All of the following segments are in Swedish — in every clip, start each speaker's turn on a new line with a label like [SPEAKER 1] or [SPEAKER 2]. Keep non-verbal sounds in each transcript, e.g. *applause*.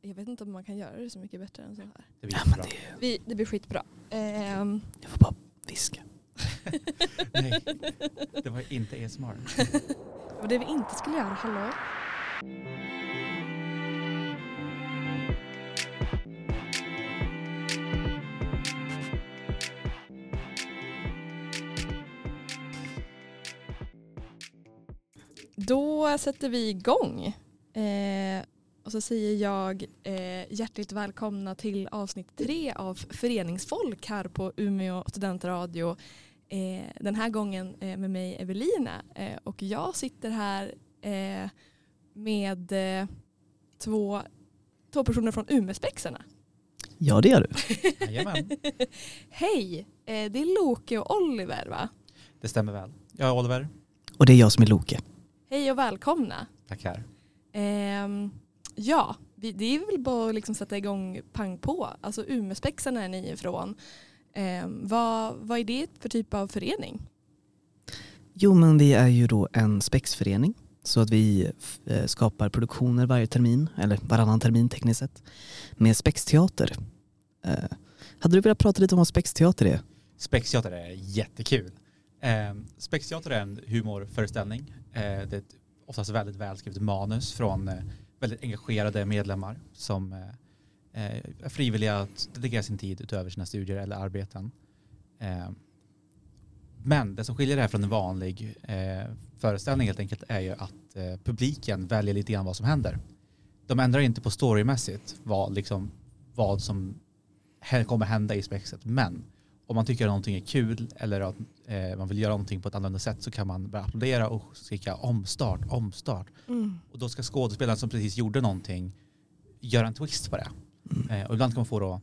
[SPEAKER 1] Jag vet inte om man kan göra det så mycket bättre än så här.
[SPEAKER 2] Det blir
[SPEAKER 3] Ja, men
[SPEAKER 2] bra.
[SPEAKER 3] det,
[SPEAKER 1] Vi, det blir skitbra. Ehm,
[SPEAKER 3] jag får bara viska. *laughs*
[SPEAKER 2] Nej, det var inte ASMR.
[SPEAKER 1] det var det vi inte skulle göra, hallå? Då sätter vi igång. Eh, och så säger jag eh, hjärtligt välkomna till avsnitt tre av Föreningsfolk här på Umeå studentradio. Eh, den här gången eh, med mig Evelina eh, och jag sitter här eh, med eh, två, två personer från Umespexarna.
[SPEAKER 3] Ja, det gör du. *laughs*
[SPEAKER 1] Hej, eh, det är Loke och Oliver va?
[SPEAKER 2] det stämmer väl. Jag är Oliver.
[SPEAKER 3] Och det är jag som är Loke.
[SPEAKER 1] Hej och välkomna.
[SPEAKER 2] Tackar.
[SPEAKER 1] Ehm, ja, vi, det är väl bara att liksom sätta igång pang på. Alltså Umespexarna är ni ifrån. Ehm, vad, vad är det för typ av förening?
[SPEAKER 3] Jo, men vi är ju då en spexförening. Så att vi eh, skapar produktioner varje termin, eller varannan termin tekniskt sett, med spexteater. Eh, hade du velat prata lite om vad spexteater är?
[SPEAKER 2] Spexteater är jättekul. Eh, Spexteater är en humorföreställning. Eh, det är ett oftast väldigt välskrivet manus från eh, väldigt engagerade medlemmar som eh, är frivilliga att dedikera sin tid utöver sina studier eller arbeten. Eh, men det som skiljer det här från en vanlig eh, föreställning helt enkelt är ju att eh, publiken väljer lite grann vad som händer. De ändrar inte på storymässigt vad, liksom, vad som kommer hända i spexet. Men om man tycker att någonting är kul eller att eh, man vill göra någonting på ett annorlunda sätt så kan man börja applådera och skrika omstart, omstart. Och då ska skådespelaren som precis gjorde någonting göra en twist på det.
[SPEAKER 3] Mm.
[SPEAKER 2] Eh, och ibland kan man få då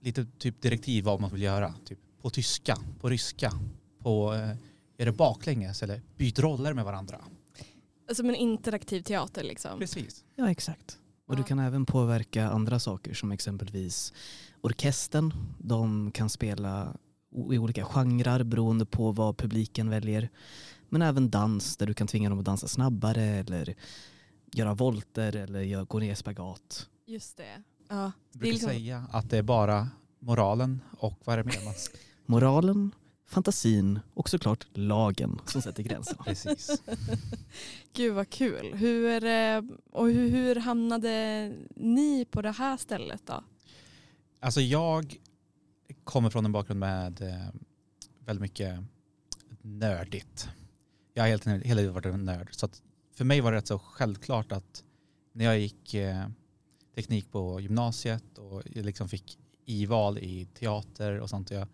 [SPEAKER 2] lite typ direktiv vad man vill göra. Typ på tyska, på ryska, på eh, är det baklänges eller byt roller med varandra.
[SPEAKER 1] Som en interaktiv teater liksom.
[SPEAKER 2] Precis.
[SPEAKER 3] Ja, exakt. Och du kan även påverka andra saker som exempelvis orkestern. De kan spela i olika genrer beroende på vad publiken väljer. Men även dans där du kan tvinga dem att dansa snabbare eller göra volter eller gå ner i spagat.
[SPEAKER 1] Just det. Ja,
[SPEAKER 2] Jag brukar
[SPEAKER 1] liksom,
[SPEAKER 2] säga att det är bara moralen och vad är det mer?
[SPEAKER 3] Moralen, fantasin och såklart lagen som sätter gränserna. *laughs*
[SPEAKER 2] Precis.
[SPEAKER 1] Gud vad kul. Hur, eh, och hur, hur hamnade ni på det här stället då?
[SPEAKER 2] Alltså jag kommer från en bakgrund med eh, väldigt mycket nördigt. Jag har helt, hela livet varit en nörd. Så att för mig var det rätt så självklart att när jag gick eh, teknik på gymnasiet och jag liksom fick i-val i teater och sånt. Och jag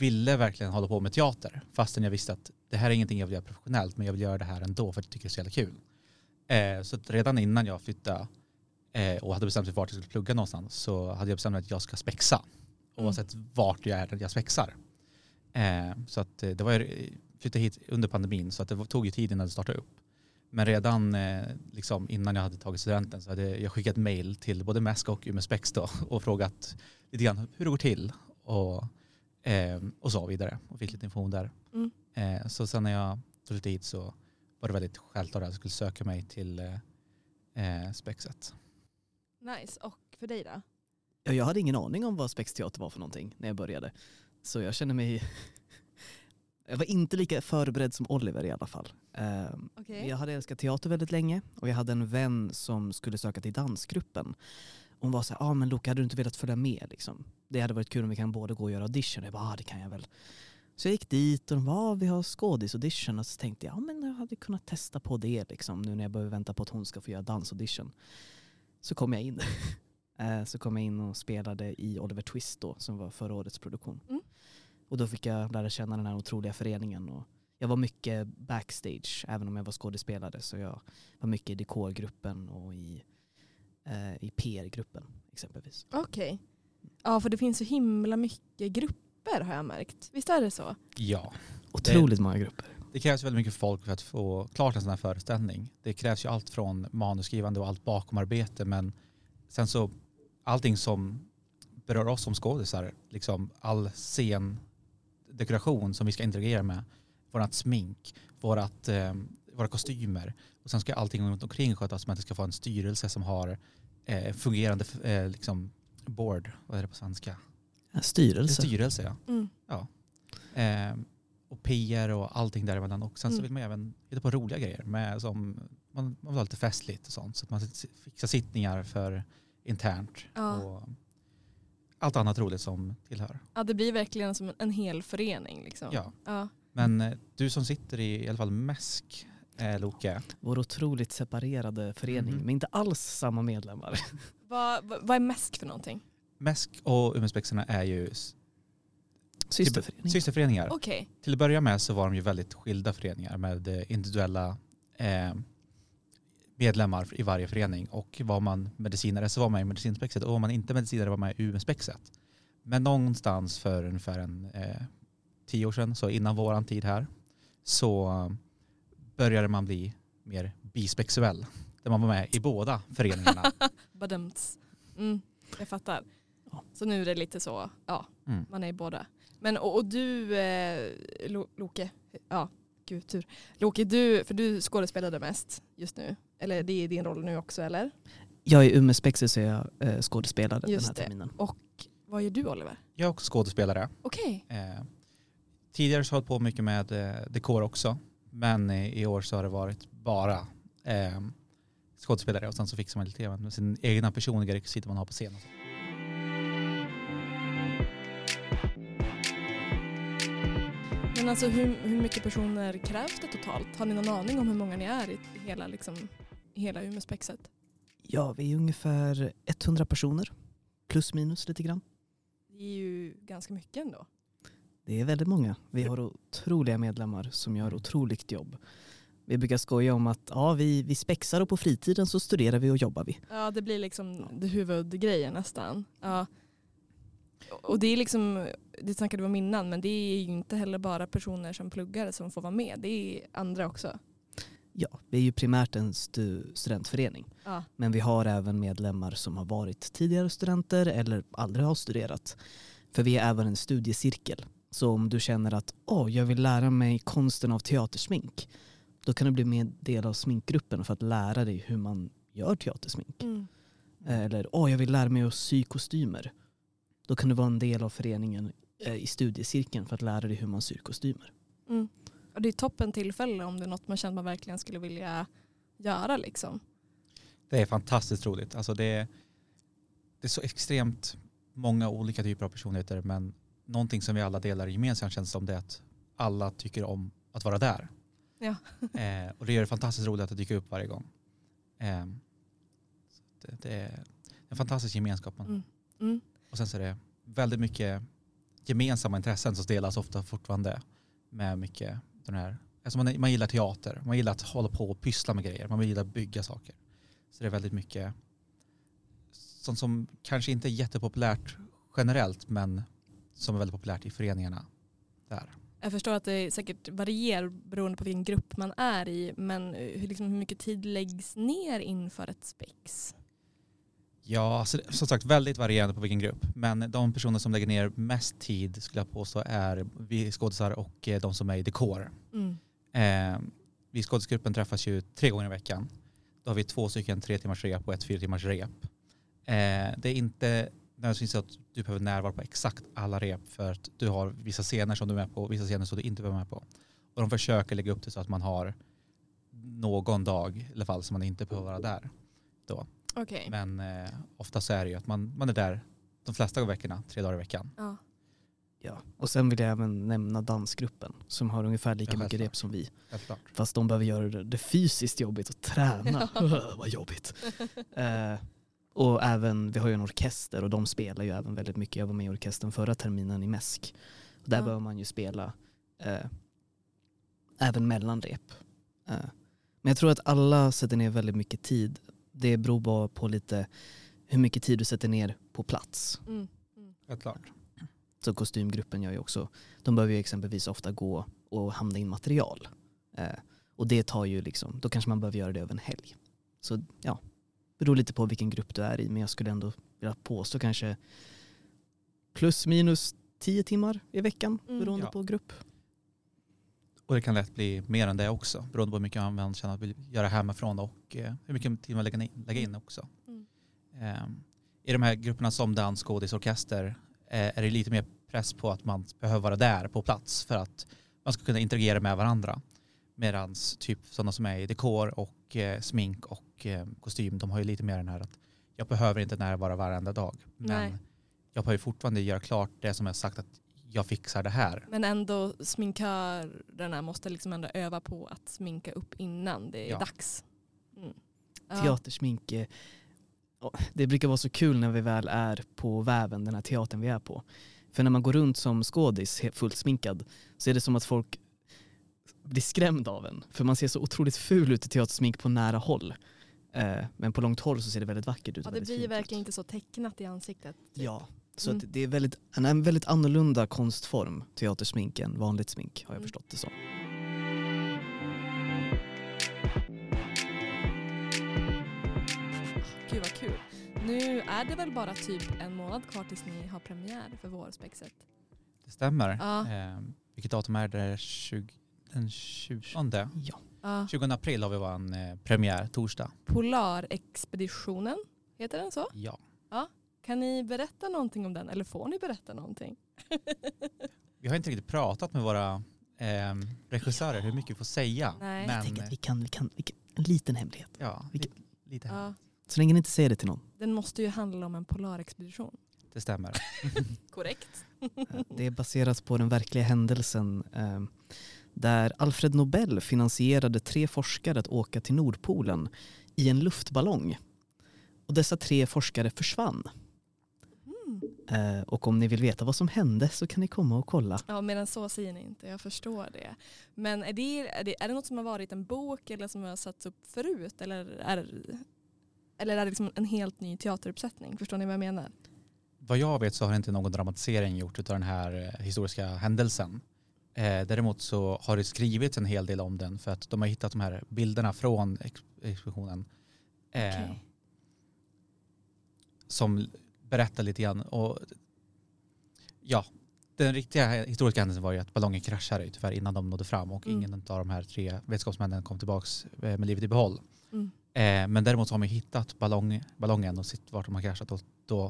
[SPEAKER 2] ville verkligen hålla på med teater fastän jag visste att det här är ingenting jag vill göra professionellt men jag vill göra det här ändå för att jag tycker det är så jävla kul. Eh, så redan innan jag flyttade eh, och hade bestämt mig vart jag skulle plugga någonstans så hade jag bestämt mig att jag ska spexa. Oavsett vart jag är jag spexar. Eh, så att eh, det var jag flyttade hit under pandemin så att det tog ju tid innan det startade upp. Men redan eh, liksom innan jag hade tagit studenten så hade jag skickat mail till både MESK och Umespex då och frågat lite grann hur det går till och, eh, och så vidare och fick lite information där.
[SPEAKER 1] Mm.
[SPEAKER 2] Eh, så sen när jag flyttade hit så var det väldigt självklart att jag skulle söka mig till eh, eh, spexet.
[SPEAKER 1] Nice. Och för dig då?
[SPEAKER 3] Ja, jag hade ingen aning om vad spexteater var för någonting när jag började. Så jag känner mig... *laughs* jag var inte lika förberedd som Oliver i alla fall. Ehm,
[SPEAKER 1] Okej.
[SPEAKER 3] Jag hade älskat teater väldigt länge och jag hade en vän som skulle söka till dansgruppen. Hon var så här, ah, men Luca hade du inte velat följa med liksom? Det hade varit kul om vi kan båda gå och göra audition. Jag bara, ah, det kan jag väl. Så jag gick dit och de bara, ah, vi har skådis-audition. Och så tänkte jag, ja men jag hade kunnat testa på det liksom, nu när jag behöver vänta på att hon ska få göra dansaudition. Så kom jag in. *laughs* Eh, så kom jag in och spelade i Oliver Twist då, som var förra årets produktion.
[SPEAKER 1] Mm.
[SPEAKER 3] Och då fick jag lära känna den här otroliga föreningen. Och jag var mycket backstage, även om jag var skådespelare. Så jag var mycket i dekorgruppen och i, i PR-gruppen exempelvis.
[SPEAKER 1] Okej. Ja, för det finns så himla mycket grupper har jag märkt. Visst är det så?
[SPEAKER 2] Ja,
[SPEAKER 3] Otroligt många grupper.
[SPEAKER 2] det krävs väldigt mycket folk för att få klart en sån här föreställning. Det krävs ju allt från manusskrivande och allt bakomarbete men sen så allting som berör oss som skådisar, liksom all scendekoration som vi ska interagera med, vårat smink, vårat, eh, våra kostymer och sen ska allting runt omkring skötas med att det ska få en styrelse som har eh, fungerande eh, liksom board, vad är det på svenska?
[SPEAKER 3] Ja, Styrelse.
[SPEAKER 2] Styrelse ja.
[SPEAKER 1] Mm.
[SPEAKER 2] Eh, och PR och allting däremellan. Och sen så
[SPEAKER 1] Mm.
[SPEAKER 2] vill man även hitta på roliga grejer. Med som, man, man vill ha lite festligt och sånt. Så att man fixar sittningar för internt.
[SPEAKER 1] Ja.
[SPEAKER 2] Och allt annat roligt som tillhör.
[SPEAKER 1] ja, det blir verkligen som en, en hel förening. Liksom.
[SPEAKER 2] Ja.
[SPEAKER 1] Ja.
[SPEAKER 2] Men eh, du som sitter i i alla fall MESK, eh, Loke.
[SPEAKER 3] Vår otroligt separerade förening
[SPEAKER 2] Mhm.
[SPEAKER 3] med inte alls samma medlemmar. *laughs*
[SPEAKER 1] Vad, vad, vad är MESK för någonting?
[SPEAKER 2] MESK och Umeåspexarna är ju s-
[SPEAKER 3] Systerförening.
[SPEAKER 2] systerföreningar.
[SPEAKER 1] Okej.
[SPEAKER 2] Till att börja med så var de ju väldigt skilda föreningar med eh, individuella eh, medlemmar i varje förening. Och var man medicinare så var man i medicinspexet och var man inte medicinare var man i UM-spexet. Men någonstans för ungefär en, eh, tio år sedan, så innan våran tid här, så började man bli mer bispexuell. Där man var med i båda föreningarna. *laughs*
[SPEAKER 1] Badumts. Mm, jag fattar. Så nu är det lite så, ja,
[SPEAKER 2] Mm.
[SPEAKER 1] man är i båda. Men och, och du, eh, Lo- Loke, ja, gud tur. Loke, du, för du skådespelade mest just nu. Eller det är din roll nu också eller?
[SPEAKER 3] Jag är Umeå Spexer så är jag eh, skådespelare den
[SPEAKER 1] Just
[SPEAKER 3] här
[SPEAKER 1] det.
[SPEAKER 3] terminen.
[SPEAKER 1] Vad gör du Oliver?
[SPEAKER 2] Jag är också skådespelare.
[SPEAKER 1] Okej.
[SPEAKER 2] Eh, tidigare så har jag hållit på mycket med eh, dekor också. Men eh, i år så har det varit bara eh, skådespelare och sen så fixar man lite grann med sin egna personliga rekvisita man har på scenen.
[SPEAKER 1] Men alltså hur, hur mycket personer krävs det totalt? Har ni någon aning om hur många ni är i hela, liksom, i hela Umeåspexet?
[SPEAKER 3] Ja, vi är ungefär 100 personer. Plus minus lite grann.
[SPEAKER 1] Det är ju ganska mycket ändå.
[SPEAKER 3] Det är väldigt många. Vi har otroliga medlemmar som gör otroligt jobb. Vi brukar skoja om att ja, vi, vi spexar och på fritiden så studerar vi och jobbar vi.
[SPEAKER 1] Ja, det blir liksom det huvudgrejen nästan. Ja. Och det är liksom, det snackade vi om innan, men det är ju inte heller bara personer som pluggar som får vara med. Det är andra också.
[SPEAKER 3] Ja, vi är ju primärt en stu- studentförening.
[SPEAKER 1] Ja.
[SPEAKER 3] Men vi har även medlemmar som har varit tidigare studenter eller aldrig har studerat. För vi är även en studiecirkel. Så om du känner att åh, jag vill lära mig konsten av teatersmink, då kan du bli med del av sminkgruppen för att lära dig hur man gör teatersmink.
[SPEAKER 1] Mm.
[SPEAKER 3] Eller åh, jag vill lära mig att sy kostymer. Då kan du vara en del av föreningen eh, i studiecirkeln för att lära dig hur man syr kostymer.
[SPEAKER 1] Mm. Och det är toppen tillfälle om det är något man känner man verkligen skulle vilja göra. Liksom.
[SPEAKER 2] Det är fantastiskt roligt. Alltså det, är, det är så extremt många olika typer av personligheter men någonting som vi alla delar gemensamt känns som det är att alla tycker om att vara där.
[SPEAKER 1] Ja. *laughs*
[SPEAKER 2] Eh, och det gör det fantastiskt roligt att det dyker upp varje gång. Eh, det, det är en fantastisk gemenskap.
[SPEAKER 1] Mm. Mm.
[SPEAKER 2] Och sen så är det väldigt mycket gemensamma intressen som delas ofta fortfarande med mycket den här, alltså man, man gillar teater, man gillar att hålla på och pyssla med grejer, man gillar att bygga saker. Så det är väldigt mycket sånt som kanske inte är jättepopulärt generellt men som är väldigt populärt i föreningarna där.
[SPEAKER 1] Jag förstår att det säkert varierar beroende på vilken grupp man är i. Men hur, liksom, hur mycket tid läggs ner inför ett spex?
[SPEAKER 2] Ja, det- som sagt väldigt varierande på vilken grupp. Men de personer som lägger ner mest tid skulle jag påstå är vi skådisar och eh, de som är i dekor.
[SPEAKER 1] Mm.
[SPEAKER 2] Eh, vi i skådisgruppen träffas ju tre gånger i veckan. Då har vi två stycken tre timmars rep och ett fyra timmars rep. Eh, det är inte nödvändigtvis så att du behöver närvara på exakt alla rep för att du har vissa scener som du är med på och vissa scener som du inte behöver vara med på. Och de försöker lägga upp det så att man har någon dag i alla fall som man inte behöver vara där.
[SPEAKER 1] Okej.
[SPEAKER 2] Men eh, ofta så är det ju att man, man är där de flesta veckorna, tre dagar i veckan.
[SPEAKER 1] Ja.
[SPEAKER 3] Ja. Och sen vill jag även nämna dansgruppen som har ungefär lika
[SPEAKER 2] Ja,
[SPEAKER 3] mycket rep som vi. Fast de behöver göra det, det fysiskt jobbigt att träna. *laughs* *laughs* Vad jobbigt. *laughs* Eh, och även, vi har ju en orkester och de spelar ju även väldigt mycket. Jag var med i orkestern förra terminen i Mäsk. Och där
[SPEAKER 1] Ja.
[SPEAKER 3] behöver man ju spela eh, även mellan rep. Eh, men jag tror att alla sätter ner väldigt mycket tid. Det beror bara på lite hur mycket tid du sätter ner på plats.
[SPEAKER 1] Mm. Mm.
[SPEAKER 2] Självklart.
[SPEAKER 3] Så kostymgruppen gör ju också, de behöver ju exempelvis ofta gå och hamna in material. Eh, och det tar ju liksom, då kanske man behöver göra det över en helg. Så ja, beror lite på vilken grupp du är i men jag skulle ändå vilja påstå kanske plus minus tio timmar i veckan
[SPEAKER 1] Mm.
[SPEAKER 3] beroende
[SPEAKER 2] Ja.
[SPEAKER 3] på grupp.
[SPEAKER 2] Och det kan lätt bli mer än det också beroende på hur mycket man känner att vill göra hemifrån och eh, hur mycket tid man lägger in, lägger in också.
[SPEAKER 1] Mm.
[SPEAKER 2] Eh, I de här grupperna som dans, skådis, orkester eh, är det lite mer press på att man behöver vara där på plats för att man ska kunna interagera med varandra. Medan typ sådana som är i dekor och eh, smink och eh, kostym, de har ju lite mer den här att jag behöver inte närvara varenda dag. Men
[SPEAKER 1] Nej.
[SPEAKER 2] jag behöver ju fortfarande göra klart det som jag sagt att jag fixar det här.
[SPEAKER 1] Men ändå sminkörerna måste liksom ändå öva på att sminka upp innan det är
[SPEAKER 2] Ja.
[SPEAKER 1] dags. Mm. Ja.
[SPEAKER 3] Teatersmink, eh, det brukar vara så kul när vi väl är på väven, den här teatern vi är på. För när man går runt som skådis fullt sminkad så är det som att folk blir skrämda av en. För man ser så otroligt ful ut i teatersmink på nära håll. Eh, men på långt håll så ser det väldigt vackert ut.
[SPEAKER 1] Ja, det blir verkligen
[SPEAKER 3] ut.
[SPEAKER 1] inte så tecknat i ansiktet. typ.
[SPEAKER 3] Ja, så
[SPEAKER 1] Mm.
[SPEAKER 3] att det är väldigt, en, en väldigt annorlunda konstform, teatersmink, än vanligt smink har jag
[SPEAKER 1] Mm.
[SPEAKER 3] förstått det som.
[SPEAKER 1] Gud vad kul. Nu är det väl bara typ en månad kvar tills ni har premiär för vårspexet.
[SPEAKER 2] Det stämmer.
[SPEAKER 1] Ja.
[SPEAKER 2] Eh, vilket datum är det? 20, den 20?
[SPEAKER 3] Ja.
[SPEAKER 1] Ja.
[SPEAKER 2] 20 april har vi vår eh, premiär, torsdag.
[SPEAKER 1] Polarexpeditionen, heter den så?
[SPEAKER 2] Ja.
[SPEAKER 1] Kan ni berätta någonting om den eller får ni berätta någonting? *laughs*
[SPEAKER 2] Vi har inte riktigt pratat med våra eh, regissörer hur mycket vi får säga.
[SPEAKER 1] Nej.
[SPEAKER 2] Men
[SPEAKER 3] Jag tänker att vi kan, vi kan, vi kan, en liten hemlighet.
[SPEAKER 2] ja,
[SPEAKER 3] Vilket-
[SPEAKER 2] lite, lite
[SPEAKER 1] Ja.
[SPEAKER 3] Så länge ni inte säger det till någon.
[SPEAKER 1] Den måste ju handla om en polarexpedition.
[SPEAKER 2] det stämmer. *laughs*
[SPEAKER 1] Korrekt.
[SPEAKER 3] Eh, Det är baserat på den verkliga händelsen eh, där Alfred Nobel finansierade tre forskare att åka till Nordpolen i en luftballong. Och dessa tre forskare försvann.
[SPEAKER 1] Mm.
[SPEAKER 3] Eh, och om ni vill veta vad som hände så kan ni komma och kolla.
[SPEAKER 1] Ja, medan så säger ni inte. Jag förstår det. Men är det, är det, är det något som har varit en bok eller som har satts upp förut? Eller är, eller är det liksom en helt ny teateruppsättning? Förstår ni vad jag menar?
[SPEAKER 2] Vad jag vet så har inte någon dramatisering gjort av den här eh, historiska händelsen. Eh, däremot så har det skrivits en hel del om den för att de har hittat de här bilderna från ex- expeditionen. Eh,
[SPEAKER 1] Okej.
[SPEAKER 2] Som berättar lite grann. Och, ja, den riktiga historiska händelsen var ju att ballongen kraschade tyvärr innan de nådde fram och
[SPEAKER 1] Mm.
[SPEAKER 2] ingen av de här tre vetenskapsmännen kom tillbaka med livet i behåll.
[SPEAKER 1] Mm.
[SPEAKER 2] Eh, men däremot så har man hittat ballong, ballongen och sett vart de har kraschat och då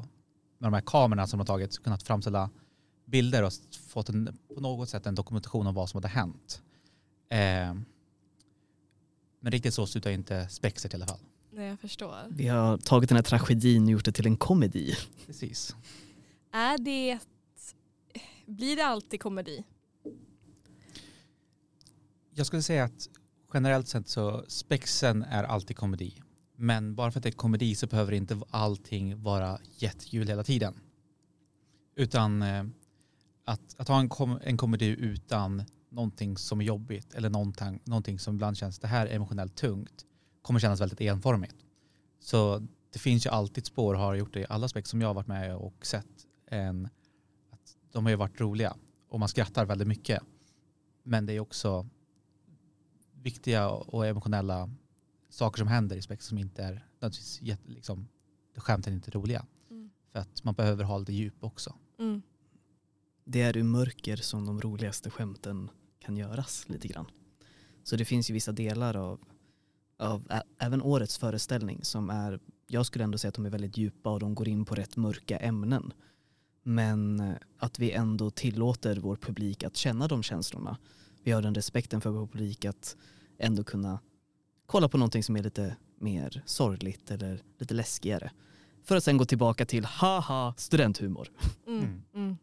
[SPEAKER 2] med de här kamerorna som de har tagit kunnat framställa bilder och fått en, på något sätt en dokumentation om vad som hade hänt. Eh, men riktigt så slutar inte spexet i alla fall.
[SPEAKER 1] Nej, jag förstår.
[SPEAKER 3] Vi har tagit den här tragedin och gjort det till en komedi.
[SPEAKER 2] Precis.
[SPEAKER 1] Är det... Blir det alltid komedi?
[SPEAKER 2] Jag skulle säga att generellt sett så spexen är alltid komedi. Men bara för att det är komedi så behöver inte allting vara jättekul hela tiden. Utan eh, att, att ha en, kom, en komedi utan någonting som är jobbigt eller någonting, någonting som ibland känns det här är emotionellt tungt kommer kännas väldigt enformigt. Så det finns ju alltid spår har gjort det i alla spex som jag har varit med och sett. En, att de har ju varit roliga och man skrattar väldigt mycket. Men det är också viktiga och emotionella saker som händer i spex som inte är nödvändigtvis liksom, skämten är inte roliga.
[SPEAKER 1] Mm.
[SPEAKER 2] För att man behöver ha lite djup också.
[SPEAKER 1] Mm.
[SPEAKER 3] Det är ur mörker som de roligaste skämten kan göras lite grann. Så det finns ju vissa delar av, av ä- även årets föreställning som är, jag skulle ändå säga att de är väldigt djupa och de går in på rätt mörka ämnen. Men eh, att vi ändå tillåter vår publik att känna de känslorna. Vi har den respekten för vår publik att ändå kunna kolla på någonting som är lite mer sorgligt eller lite läskigare. För att sen gå tillbaka till haha studenthumor.
[SPEAKER 1] Mm.
[SPEAKER 2] Mm.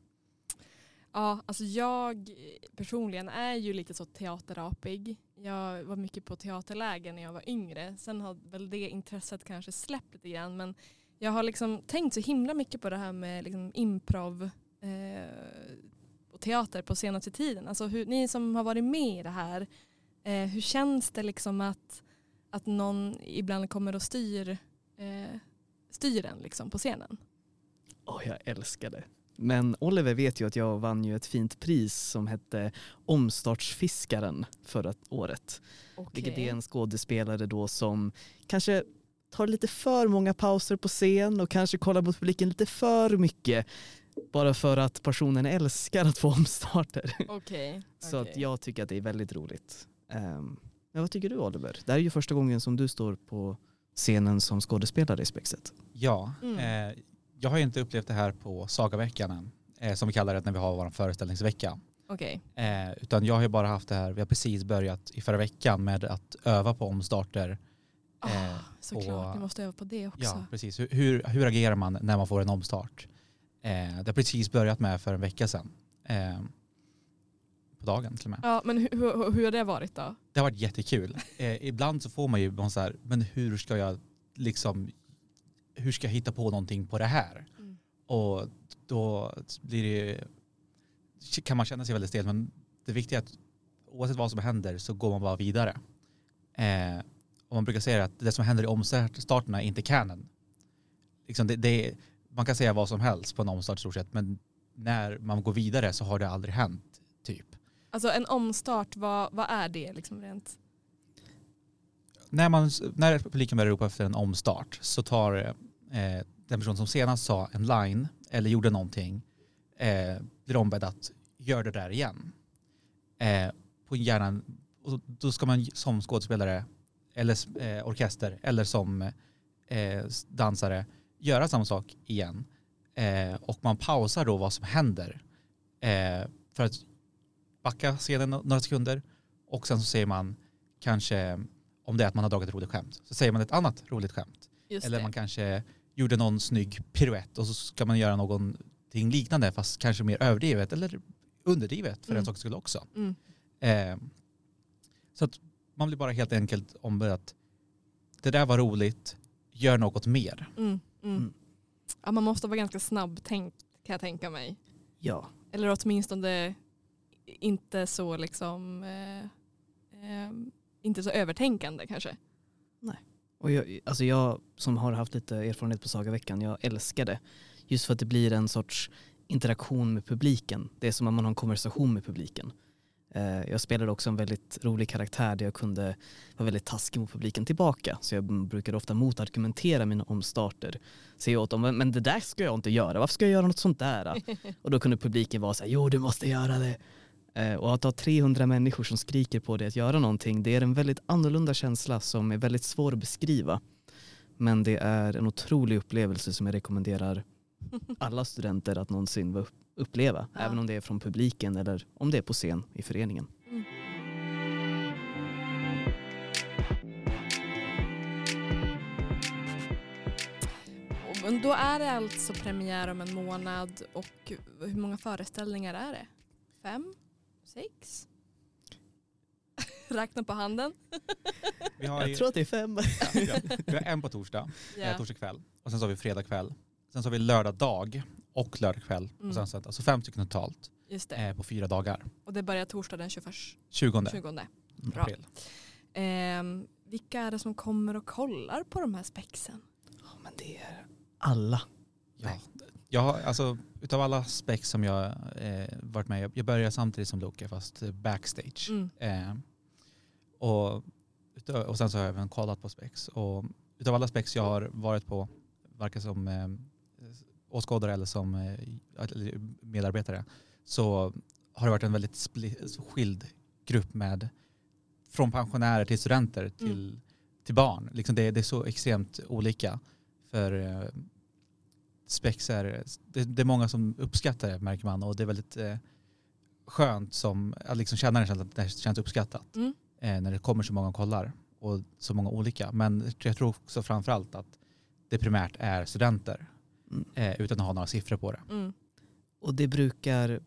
[SPEAKER 1] Ja, alltså jag eh, personligen är ju lite så teaterapig. Jag var mycket på teaterläger när jag var yngre. Sen har väl det intresset kanske släppt lite grann. Men jag har liksom tänkt så himla mycket på det här med liksom improv eh, och teater på senaste tiden. Alltså hur, ni som har varit med i det här, eh, hur känns det liksom att, att någon ibland kommer och styr, eh, styr en liksom på scenen?
[SPEAKER 3] Åh, jag älskar det. Men Oliver vet ju att jag vann ju ett fint pris som hette Omstartsfiskaren förra året. Vilket är en skådespelare då som kanske tar lite för många pauser på scen och kanske kollar mot publiken lite för mycket. Bara för att personen älskar att få omstarter.
[SPEAKER 1] Okej. *laughs*
[SPEAKER 3] Så att
[SPEAKER 1] okej.
[SPEAKER 3] jag tycker att det är väldigt roligt. Ehm, men vad tycker du Oliver? Det här är ju första gången som du står på scenen som skådespelare i Spexet.
[SPEAKER 2] Ja,
[SPEAKER 1] Mm.
[SPEAKER 2] eh, jag har ju inte upplevt det här på Sagaveckan än, eh, som vi kallar det när vi har vår föreställningsvecka.
[SPEAKER 1] Okej.
[SPEAKER 2] Eh, utan jag har ju bara haft det här, vi har precis börjat i förra veckan med att öva på omstarter. Eh,
[SPEAKER 1] Ah, såklart,
[SPEAKER 2] och-
[SPEAKER 1] ni måste öva på det också.
[SPEAKER 2] Ja, precis. Hur, hur, hur agerar man när man får en omstart? Eh, det har precis börjat med för en vecka sedan. Eh, på dagen till och med.
[SPEAKER 1] Ja, men hur, hur, hur har det varit då?
[SPEAKER 2] Det har varit jättekul. Eh, ibland så får man ju så här, men hur ska jag liksom, hur ska jag hitta på någonting på det här?
[SPEAKER 1] Mm.
[SPEAKER 2] Och då blir det, kan man känna sig väldigt stel, men det viktiga är att oavsett vad som händer så går man bara vidare. Eh, och man brukar säga att det som händer i omstarterna är inte canon. Liksom det, det, man kan säga vad som helst på en omstart i stort sett, men när man går vidare så har det aldrig hänt, typ.
[SPEAKER 1] Alltså en omstart, vad, vad är det liksom rent?
[SPEAKER 2] när, man, när publiken börjar ropa efter en omstart så tar eh, den person som senast sa en line eller gjorde någonting eh, blir ombedd att göra det där igen. Eh, på gärna, och då ska man som skådespelare eller eh, orkester eller som eh, dansare göra samma sak igen. Eh, och man pausar då vad som händer eh, för att backa scenen några sekunder och sen så säger man kanske om det är att man har dragit ett roligt skämt så säger man ett annat roligt skämt.
[SPEAKER 1] Just
[SPEAKER 2] Eller
[SPEAKER 1] det.
[SPEAKER 2] man kanske gjorde någon snygg piruett och så ska man göra någonting liknande fast kanske mer överdrivet eller underdrivet för
[SPEAKER 1] Mm.
[SPEAKER 2] den sakens skull också.
[SPEAKER 1] Mm.
[SPEAKER 2] Eh, så att man blir bara helt enkelt ombedd att det där var roligt, gör något mer.
[SPEAKER 1] Mm. Mm.
[SPEAKER 3] Mm.
[SPEAKER 1] Ja, man måste vara ganska snabb tänkt kan jag tänka mig.
[SPEAKER 3] Ja,
[SPEAKER 1] Eller åtminstone inte så liksom eh, eh, inte så övertänkande kanske.
[SPEAKER 3] Och jag, alltså jag som har haft lite erfarenhet på Sagaveckan, jag älskar det. Just för att det blir en sorts interaktion med publiken. Det är som att man har en konversation med publiken. Eh, Jag spelade också en väldigt rolig karaktär där jag kunde vara väldigt taskig mot publiken tillbaka. Så jag brukade ofta motargumentera mina omstarter. Säga åt dem, "Men- men det där ska jag inte göra, varför ska jag göra något sånt där? *laughs* Och då kunde publiken vara så här, jo du måste göra det. Eh, Och att ha 300 människor som skriker på dig att göra någonting, det är en väldigt annorlunda känsla som är väldigt svår att beskriva. Men det är en otrolig upplevelse som jag rekommenderar *laughs* alla studenter att någonsin va- uppleva.
[SPEAKER 1] Ja.
[SPEAKER 3] Även om det är från publiken eller om det är på scen i föreningen.
[SPEAKER 1] Mm. Och- då är det alltså premiär om en månad och hur många föreställningar är det? Fem? Sex? *laughs* Räkna på handen.
[SPEAKER 2] Vi har, ju,
[SPEAKER 3] att det är fem.
[SPEAKER 2] ja, vi har, vi har en på torsdag, eh, torsdag kväll och sen så har vi fredag kväll. Sen så har vi lördag dag och lördag kväll.
[SPEAKER 1] Mm.
[SPEAKER 2] Och sen så, alltså fem stycken totalt
[SPEAKER 1] Just det.
[SPEAKER 2] eh, på fyra dagar.
[SPEAKER 1] Och det börjar torsdag den 21
[SPEAKER 2] 20,
[SPEAKER 1] 20. Bra.
[SPEAKER 2] april.
[SPEAKER 1] Ehm, vilka är det som kommer och kollar på de här spexen?
[SPEAKER 3] Ja, men det är alla.
[SPEAKER 2] Ja. Jag har, alltså, utav alla spex som jag eh, varit med jag började samtidigt som Loke fast eh, backstage.
[SPEAKER 1] Mm.
[SPEAKER 2] Eh, och, utav- och sen så har jag även kollat på spex. Och utav alla spex jag har varit på, varken som eh, åskådare eller som eh, medarbetare, så har det varit en väldigt skild grupp med från pensionärer till studenter till, till barn. Liksom det, det är så extremt olika. För eh, spex är, det, det är många som uppskattar det märker man och det är väldigt eh, skönt som, att liksom känna att det känns uppskattat
[SPEAKER 1] Mm.
[SPEAKER 2] eh, när det kommer så många och kollar och så många olika. Men jag tror också framförallt att det primärt är studenter
[SPEAKER 3] Mm.
[SPEAKER 2] eh, utan att ha några siffror på det.
[SPEAKER 1] Mm.
[SPEAKER 3] Och det brukar,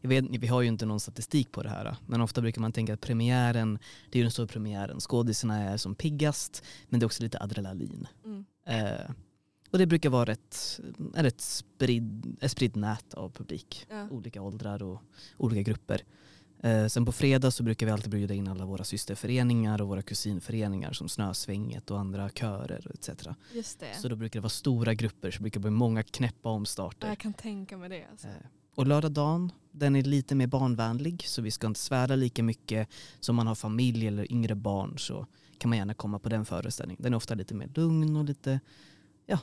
[SPEAKER 3] jag vet, vi har ju inte någon statistik på det här, men ofta brukar man tänka att premiären, det är ju den stora premiären, skådisarna är som piggast, men det är också lite adrenalin.
[SPEAKER 1] Mm.
[SPEAKER 3] Eh, och det brukar vara ett, är ett spridd, ett spridd nät av publik,
[SPEAKER 1] Ja.
[SPEAKER 3] olika åldrar och olika grupper. Eh, sen på fredag så brukar vi alltid bjuda in alla våra systerföreningar och våra kusinföreningar som Snösvänget och andra körer etc.
[SPEAKER 1] Just det.
[SPEAKER 3] Så då brukar det vara stora grupper så det brukar bli många knäppa omstarter.
[SPEAKER 1] Jag kan tänka mig det. Alltså.
[SPEAKER 3] Eh, Och lördag dagen, den är lite mer barnvänlig så vi ska inte svära lika mycket. som man har familj eller yngre barn så kan man gärna komma på den föreställningen. Den är ofta lite mer lugn och lite, ja,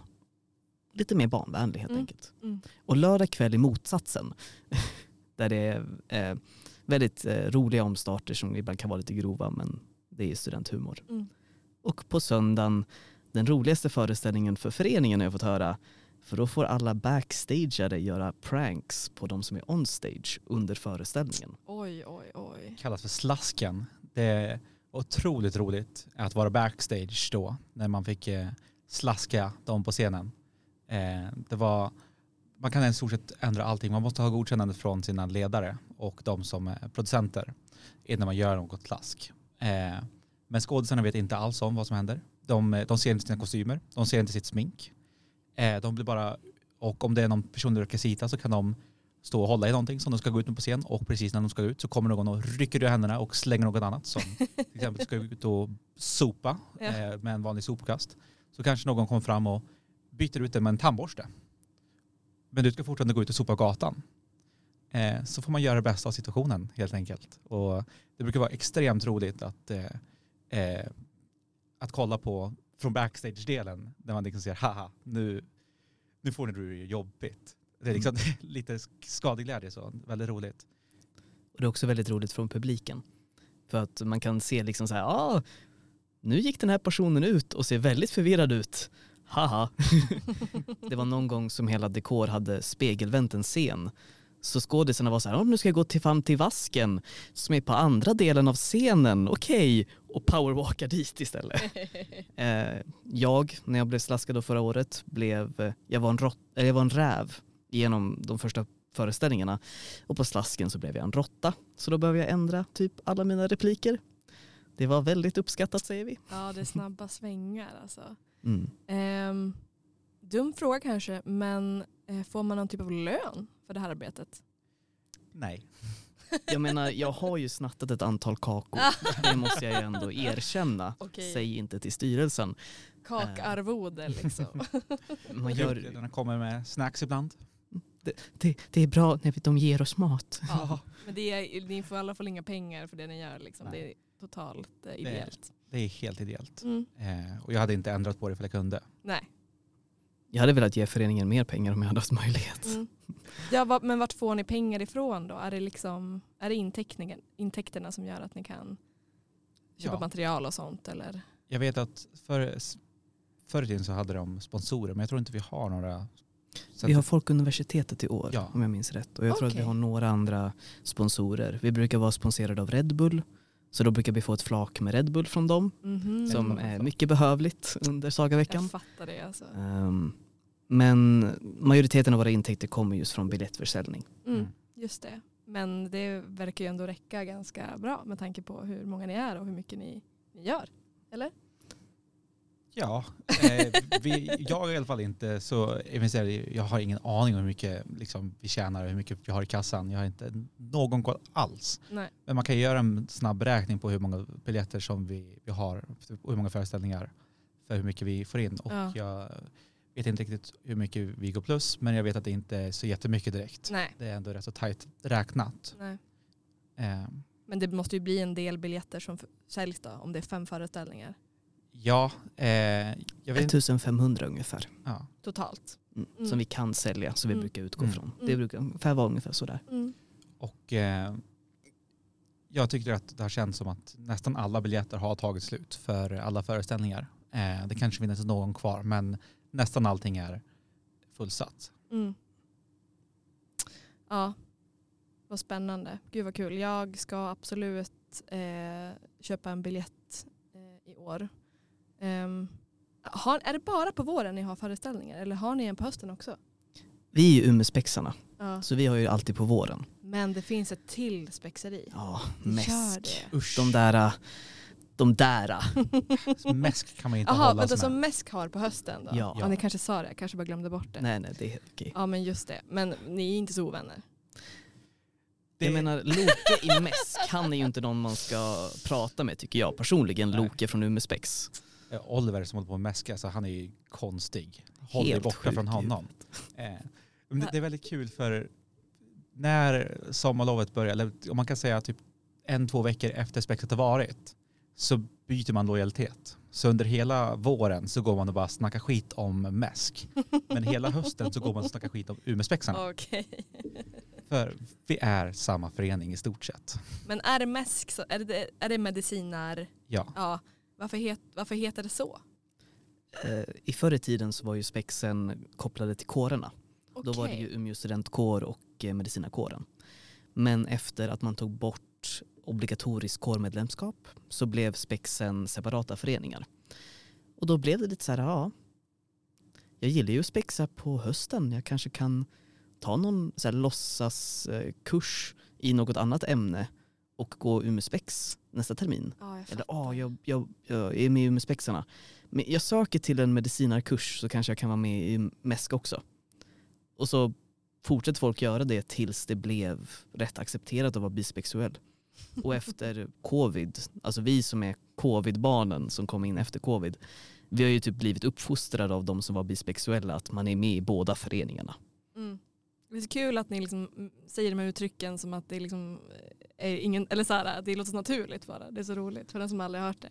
[SPEAKER 3] lite mer barnvänlig helt
[SPEAKER 1] Mm.
[SPEAKER 3] enkelt.
[SPEAKER 1] Mm.
[SPEAKER 3] Och lördag kväll är motsatsen. *laughs* där det är eh, väldigt eh, roliga omstarter som ibland kan vara lite grova men det är studenthumor.
[SPEAKER 1] Mm.
[SPEAKER 3] Och på söndagen den roligaste föreställningen för föreningen har jag fått höra. För då får alla backstageare göra pranks på de som är onstage under föreställningen.
[SPEAKER 1] Oj, oj, oj.
[SPEAKER 2] kallas för slasken. Det är otroligt roligt att vara backstage då när man fick eh, slaska dem på scenen. Eh, det var, man kan i stort sett ändra allting. Man måste ha godkännande från sina ledare och de som är producenter innan man gör något slask. Eh, men skådisarna vet inte alls om vad som händer. De, de ser inte sina kostymer, de ser inte sitt smink. Eh, de blir bara, och om det är någon personlig rekvisita så kan de stå och hålla i någonting som de ska gå ut med på scen och precis när de ska ut så kommer någon och rycker ur händerna och slänger något annat som *laughs* till exempel ska ut och sopa
[SPEAKER 1] Ja.
[SPEAKER 2] eh, med en vanlig sopkast. Så kanske någon kommer fram och byter ut det med en tandborste. Men du ska fortfarande gå ut och sopa gatan. Eh, så får man göra det bästa av situationen helt enkelt. Och det brukar vara extremt roligt att, eh, eh, att kolla på från backstage-delen när man liksom ser haha nu, nu får ni det jobbigt. Det är liksom *laughs* lite skadeglädje så, väldigt roligt.
[SPEAKER 3] Och det är också väldigt roligt från publiken. För att man kan se liksom så här, ah, nu gick den här personen ut och ser väldigt förvirrad ut. Haha. *laughs* det var någon gång som hela dekor hade spegelvänt en scen. Så skådisarna var så här, nu ska jag gå till fram till vasken som är på andra delen av scenen, okej. Och powerwalka dit istället. *laughs* Eh, jag, när jag blev slaskad då förra året, blev, eh, jag var en, rott, eller jag var en räv genom de första föreställningarna. Och på slasken så blev jag en råtta. Så då behöver jag ändra typ alla mina repliker. Det var väldigt uppskattat säger vi.
[SPEAKER 1] Ja, det är snabba svängar alltså.
[SPEAKER 3] Mm.
[SPEAKER 1] Ehm, dum fråga kanske, men eh, får man någon typ av lön för det här arbetet?
[SPEAKER 2] Nej. *laughs*
[SPEAKER 3] Jag menar, jag har ju snattat ett antal kakor. Det måste jag ju ändå erkänna.
[SPEAKER 1] Okej.
[SPEAKER 3] Säg inte till styrelsen.
[SPEAKER 1] Kakarvode liksom. *laughs*
[SPEAKER 3] Man gör,
[SPEAKER 2] Gör... kommer med snacks ibland.
[SPEAKER 3] det, det är bra när de ger oss mat.
[SPEAKER 1] ja. Men det är, ni får i alla fall inga pengar för det ni gör. Liksom. Det är totalt eh, ideellt.
[SPEAKER 2] Det är helt ideellt.
[SPEAKER 1] Mm.
[SPEAKER 2] Eh, och jag hade inte ändrat på det för jag kunde.
[SPEAKER 1] Nej.
[SPEAKER 3] Jag hade velat ge föreningen mer pengar om jag hade haft möjlighet.
[SPEAKER 1] Mm. Ja, va- men vart får ni pengar ifrån då? Är det, liksom, är det intäkterna som gör att ni kan köpa
[SPEAKER 2] Ja.
[SPEAKER 1] material och sånt? Eller?
[SPEAKER 2] Jag vet att för, förr i tiden så hade de sponsorer men jag tror inte vi har några. Så
[SPEAKER 3] Vi har Folkuniversitetet i år
[SPEAKER 2] Ja.
[SPEAKER 3] om jag minns rätt. Och jag tror att vi har några andra sponsorer. Vi brukar vara sponsrade av Red Bull. Så då brukar vi få ett flak med Red Bull från dem.
[SPEAKER 1] Mhm.
[SPEAKER 3] Som är mycket behövligt under Sagaveckan.
[SPEAKER 1] Jag fattar det alltså.
[SPEAKER 3] Ehm, men majoriteten av våra intäkter kommer just från biljettförsäljning.
[SPEAKER 1] Mm,
[SPEAKER 2] Mm.
[SPEAKER 1] just det. Men det verkar ju ändå räcka ganska bra med tanke på hur många ni är och hur mycket ni, ni gör. Eller?
[SPEAKER 2] Ja, eh, vi, jag är i alla fall inte så i, jag har ingen aning om hur mycket liksom, vi tjänar och hur mycket vi har i kassan. Jag har inte någon koll alls.
[SPEAKER 1] Nej.
[SPEAKER 2] Men man kan göra en snabb beräkning på hur många biljetter som vi, vi har och hur många föreställningar för hur mycket vi får in. Och
[SPEAKER 1] Ja.
[SPEAKER 2] jag vet inte riktigt hur mycket vi går plus men jag vet att det inte är så jättemycket direkt.
[SPEAKER 1] Nej.
[SPEAKER 2] Det är ändå rätt så tajt räknat. Eh,
[SPEAKER 1] Men det måste ju bli en del biljetter som säljs då om det är fem föreställningar
[SPEAKER 2] ja, eh, jag vet inte.
[SPEAKER 3] 1500 ungefär.
[SPEAKER 2] Ja.
[SPEAKER 1] totalt.
[SPEAKER 3] Mm.
[SPEAKER 1] Mm.
[SPEAKER 3] Som vi kan sälja, som vi
[SPEAKER 1] Mm.
[SPEAKER 3] brukar utgå
[SPEAKER 2] Mm.
[SPEAKER 3] från. Det
[SPEAKER 1] Mm.
[SPEAKER 3] brukar ungefär vara ungefär sådär.
[SPEAKER 1] Mm.
[SPEAKER 2] Och eh, jag tycker att det har känts som att nästan alla biljetter har tagit slut för alla föreställningar. Eh, det kanske finns någon kvar men nästan allting är fullsatt.
[SPEAKER 1] Mm. Ja, vad spännande. Gud vad kul. Jag ska absolut eh, köpa en biljett eh, i år. Ehm, har, är det bara på våren ni har föreställningar eller har ni en på hösten också?
[SPEAKER 3] Vi är ju Umespexarna,
[SPEAKER 1] Ja.
[SPEAKER 3] så vi har ju alltid på våren.
[SPEAKER 1] Men det finns ett till spexeri.
[SPEAKER 3] Ja, mäsk.
[SPEAKER 2] Usch,
[SPEAKER 3] De där, de där. *laughs*
[SPEAKER 2] mäsk kan man inte
[SPEAKER 1] Jaha,
[SPEAKER 2] hållas
[SPEAKER 1] vänta som Mäsk har på hösten då?
[SPEAKER 3] Ja.
[SPEAKER 1] ja. Ni kanske sa det, jag kanske bara glömde bort det.
[SPEAKER 3] Nej, nej, det är helt okej.
[SPEAKER 1] Ja men just det. Men ni är inte så ovänner.
[SPEAKER 2] Det-
[SPEAKER 3] Jag menar, Loke i mäsk, han är ju inte någon man ska prata med tycker jag personligen.
[SPEAKER 2] Nej.
[SPEAKER 3] Loke från Umespex.
[SPEAKER 2] Eh, Oliver som håller på med mäska, så han är ju konstig. Håll dig borta
[SPEAKER 3] sjuk
[SPEAKER 2] från
[SPEAKER 3] i
[SPEAKER 2] honom. Eh, men det, är väldigt kul för när sommarlovet börjar, eller om man kan säga typ en, två veckor efter spexet har varit, så byter man lojalitet. Så under hela våren så går man och bara snackar skit om mäsk. Men hela hösten så går man och snackar skit om Umespexarna.
[SPEAKER 1] Okej.
[SPEAKER 2] För vi är samma förening i stort sett.
[SPEAKER 1] Men är det Mäsk, så, är det, är det medicinar,
[SPEAKER 2] Ja.
[SPEAKER 1] ja, varför, het, varför heter det så?
[SPEAKER 3] eh, i förr i tiden så var ju spexen kopplade till kårerna. Då var det ju Umeå studentkår och eh, medicinarkåren. Men efter att man tog bort obligatorisk kårmedlemskap så blev spexen separata föreningar. Och då blev det lite så här, ja, jag gillar ju att spexa på hösten. Jag kanske kan ta någon så här låtsaskurs i något annat ämne och gå Umeå spex nästa termin.
[SPEAKER 1] Ja,
[SPEAKER 3] Eller ja, jag, jag, jag är med i Umeå spexarna. Men jag söker till en medicinarkurs så kanske jag kan vara med i MESK också. Och så fortsätter folk göra det tills det blev rätt accepterat att vara bisexuell. Och *laughs* efter covid, alltså vi som är covid-barnen som kom in efter covid, vi har ju typ blivit uppfostrade av de som var bisexuella att man är med i båda föreningarna.
[SPEAKER 1] Det är så kul att ni liksom säger de här uttrycken som att det liksom är ingen, eller så här, det låter så naturligt bara. Det är så roligt för den som aldrig har hört det.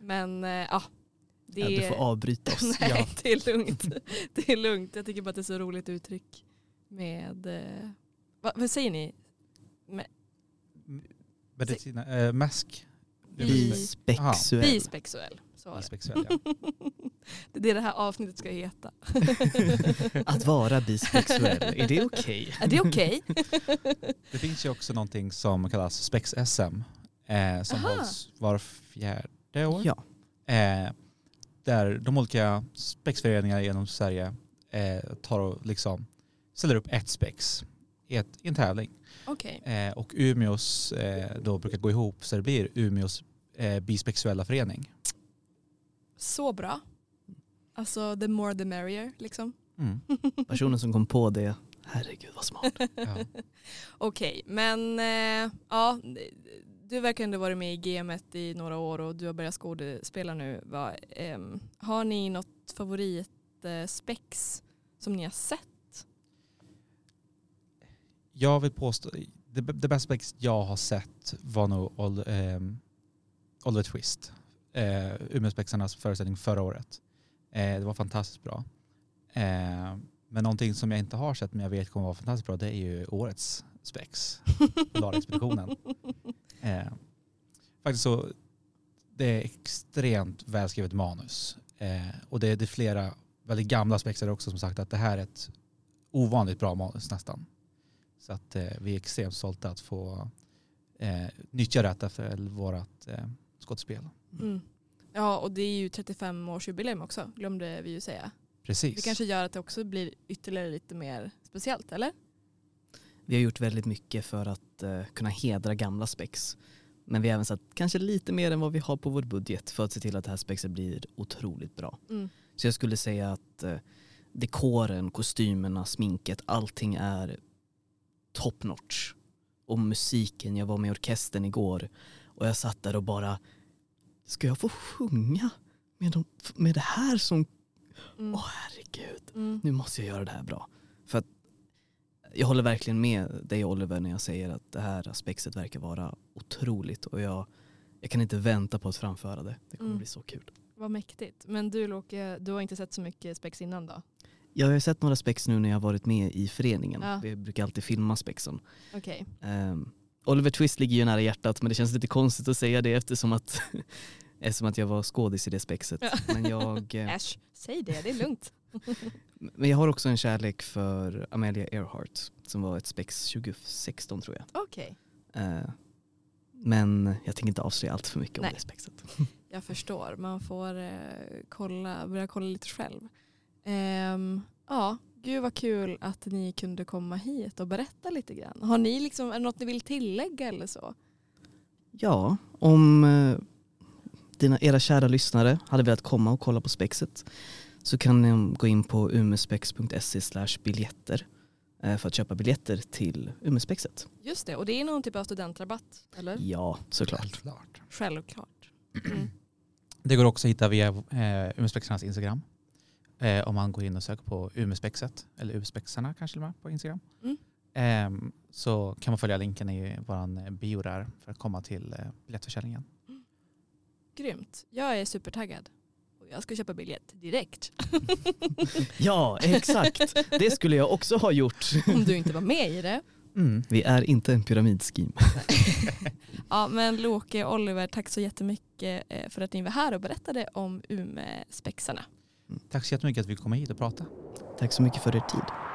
[SPEAKER 1] Men eh, ja, det
[SPEAKER 3] Ja, du får avbryta oss. *laughs*
[SPEAKER 1] Nej,
[SPEAKER 2] Ja.
[SPEAKER 1] det är lugnt. *laughs* Det är lugnt. Jag tycker bara att det är så roligt uttryck med, eh, vad, vad säger ni?
[SPEAKER 2] Medicina, äh, mask.
[SPEAKER 1] Bi-
[SPEAKER 3] Bisexuell.
[SPEAKER 1] Så var det.
[SPEAKER 2] Bisexuell, ja.
[SPEAKER 1] Det är det det här avsnittet ska heta. *laughs*
[SPEAKER 3] Att vara bisexuell, är det okej? *laughs*
[SPEAKER 1] Är det okej? *laughs*
[SPEAKER 2] Det finns ju också någonting som kallas Spex-SM eh, som
[SPEAKER 1] Aha.
[SPEAKER 2] hålls var fjärde år.
[SPEAKER 3] Ja.
[SPEAKER 2] Eh, där de olika spexföreningarna genom Sverige eh, tar och liksom ställer upp ett spex i, ett, i en tävling.
[SPEAKER 1] Okej.
[SPEAKER 2] Eh, och Umeås eh, då brukar gå ihop så det blir Umeås eh, bisexuella förening.
[SPEAKER 1] Så bra. Alltså the more the merrier liksom.
[SPEAKER 2] Mm. *laughs*
[SPEAKER 3] Personen som kom på det, herregud vad smart.
[SPEAKER 2] Ja. *laughs*
[SPEAKER 1] Okej, men eh, ja, du verkar ändå varit med i gamet i några år och du har börjat skådespela nu. Va? Ehm, har ni något favoritspex som ni har sett?
[SPEAKER 2] Jag vill påstå, det, det bästa spex jag har sett var nog Ol, eh, Oliver Twist. Eh, Umeåspexarnas föreställning förra året. Eh, det var fantastiskt bra. Eh, men någonting som jag inte har sett men jag vet kommer vara fantastiskt bra det är ju årets spex. *laughs* Polarexpeditionen. Eh, faktiskt så, det är extremt välskrivet manus. Eh, och det är, det är flera väldigt gamla spexare också som sagt att det här är ett ovanligt bra manus nästan. Så att eh, vi är extremt stolta att få eh, nyttja detta för vårt skådespel.
[SPEAKER 1] Mm. Ja, och det är ju 35-årsjubileum också, glömde vi ju säga.
[SPEAKER 2] Precis.
[SPEAKER 1] Det kanske gör att det också blir ytterligare lite mer speciellt, eller?
[SPEAKER 3] Vi har gjort väldigt mycket för att eh, kunna hedra gamla spex. Men vi har även satt kanske lite mer än vad vi har på vår budget för att se till att det här spexet blir otroligt bra.
[SPEAKER 1] Mm.
[SPEAKER 3] Så jag skulle säga att eh, dekoren, kostymerna, sminket, allting är top notch. Och musiken, jag var med i orkestern igår och jag satt där och bara, ska jag få sjunga med, de, med det här som,
[SPEAKER 1] Mm.
[SPEAKER 3] åh herregud,
[SPEAKER 1] Mm.
[SPEAKER 3] nu måste jag göra det här bra. För att jag håller verkligen med dig Oliver när jag säger att det här spexet verkar vara otroligt och jag, jag kan inte vänta på att framföra det. Det kommer
[SPEAKER 1] Mm.
[SPEAKER 3] bli så kul.
[SPEAKER 1] Vad mäktigt. Men du Loke, du har inte sett så mycket spex innan då?
[SPEAKER 3] Jag har sett några spex nu när jag har varit med i föreningen.
[SPEAKER 1] Ja.
[SPEAKER 3] Vi brukar alltid filma spexen.
[SPEAKER 1] Okej.
[SPEAKER 3] Ehm, Oliver Twist ligger ju nära hjärtat men det känns lite konstigt att säga det eftersom att, *laughs* eftersom att jag var skådis i det spexet.
[SPEAKER 1] Ja.
[SPEAKER 3] Men, jag, eh, *laughs*
[SPEAKER 1] Äsch, säg det, det är lugnt. *laughs*
[SPEAKER 3] men jag har också en kärlek för Amelia Earhart som var ett spex 2016 tror jag.
[SPEAKER 1] Okej,
[SPEAKER 3] Eh, men jag tänker inte avslöja allt för mycket om
[SPEAKER 1] Nej.
[SPEAKER 3] det spexet.
[SPEAKER 1] jag förstår. Man får eh, kolla, börja kolla lite själv. Ehm, ja, gud vad kul att ni kunde komma hit och berätta lite grann. Har ni liksom, är det något ni vill tillägga eller så?
[SPEAKER 3] Ja, om eh, dina, era kära lyssnare hade velat komma och kolla på spexet så kan ni gå in på umespex.se biljetter eh, för att köpa biljetter till umespexet.
[SPEAKER 1] Just det, och det är någon typ av studentrabatt, eller?
[SPEAKER 3] Ja, såklart.
[SPEAKER 2] Självklart.
[SPEAKER 1] Självklart. *clears throat* Mm.
[SPEAKER 2] Det går också att hitta via eh, Umespexarnas Instagram. Eh, om man går in och söker på Umespexet, eller Umespexarna kanske med på Instagram.
[SPEAKER 1] Mm.
[SPEAKER 2] Ehm, så kan man följa länken i vår bio där för att komma till eh, biljettförsäljningen. *gasps*
[SPEAKER 1] Grymt. Jag är supertaggad. Och jag ska köpa biljett direkt. *laughs* *laughs*
[SPEAKER 3] Ja, exakt. Det skulle jag också ha gjort. *laughs*
[SPEAKER 1] Om du inte var med i det.
[SPEAKER 2] Mm.
[SPEAKER 3] Vi är inte en pyramidscheme.
[SPEAKER 1] Ja, men Loke och Oliver, tack så jättemycket eh, för att ni var här och berättade om Umespexarna.
[SPEAKER 2] Tack så jättemycket att vi fick komma hit och prata.
[SPEAKER 3] Tack så mycket för er tid.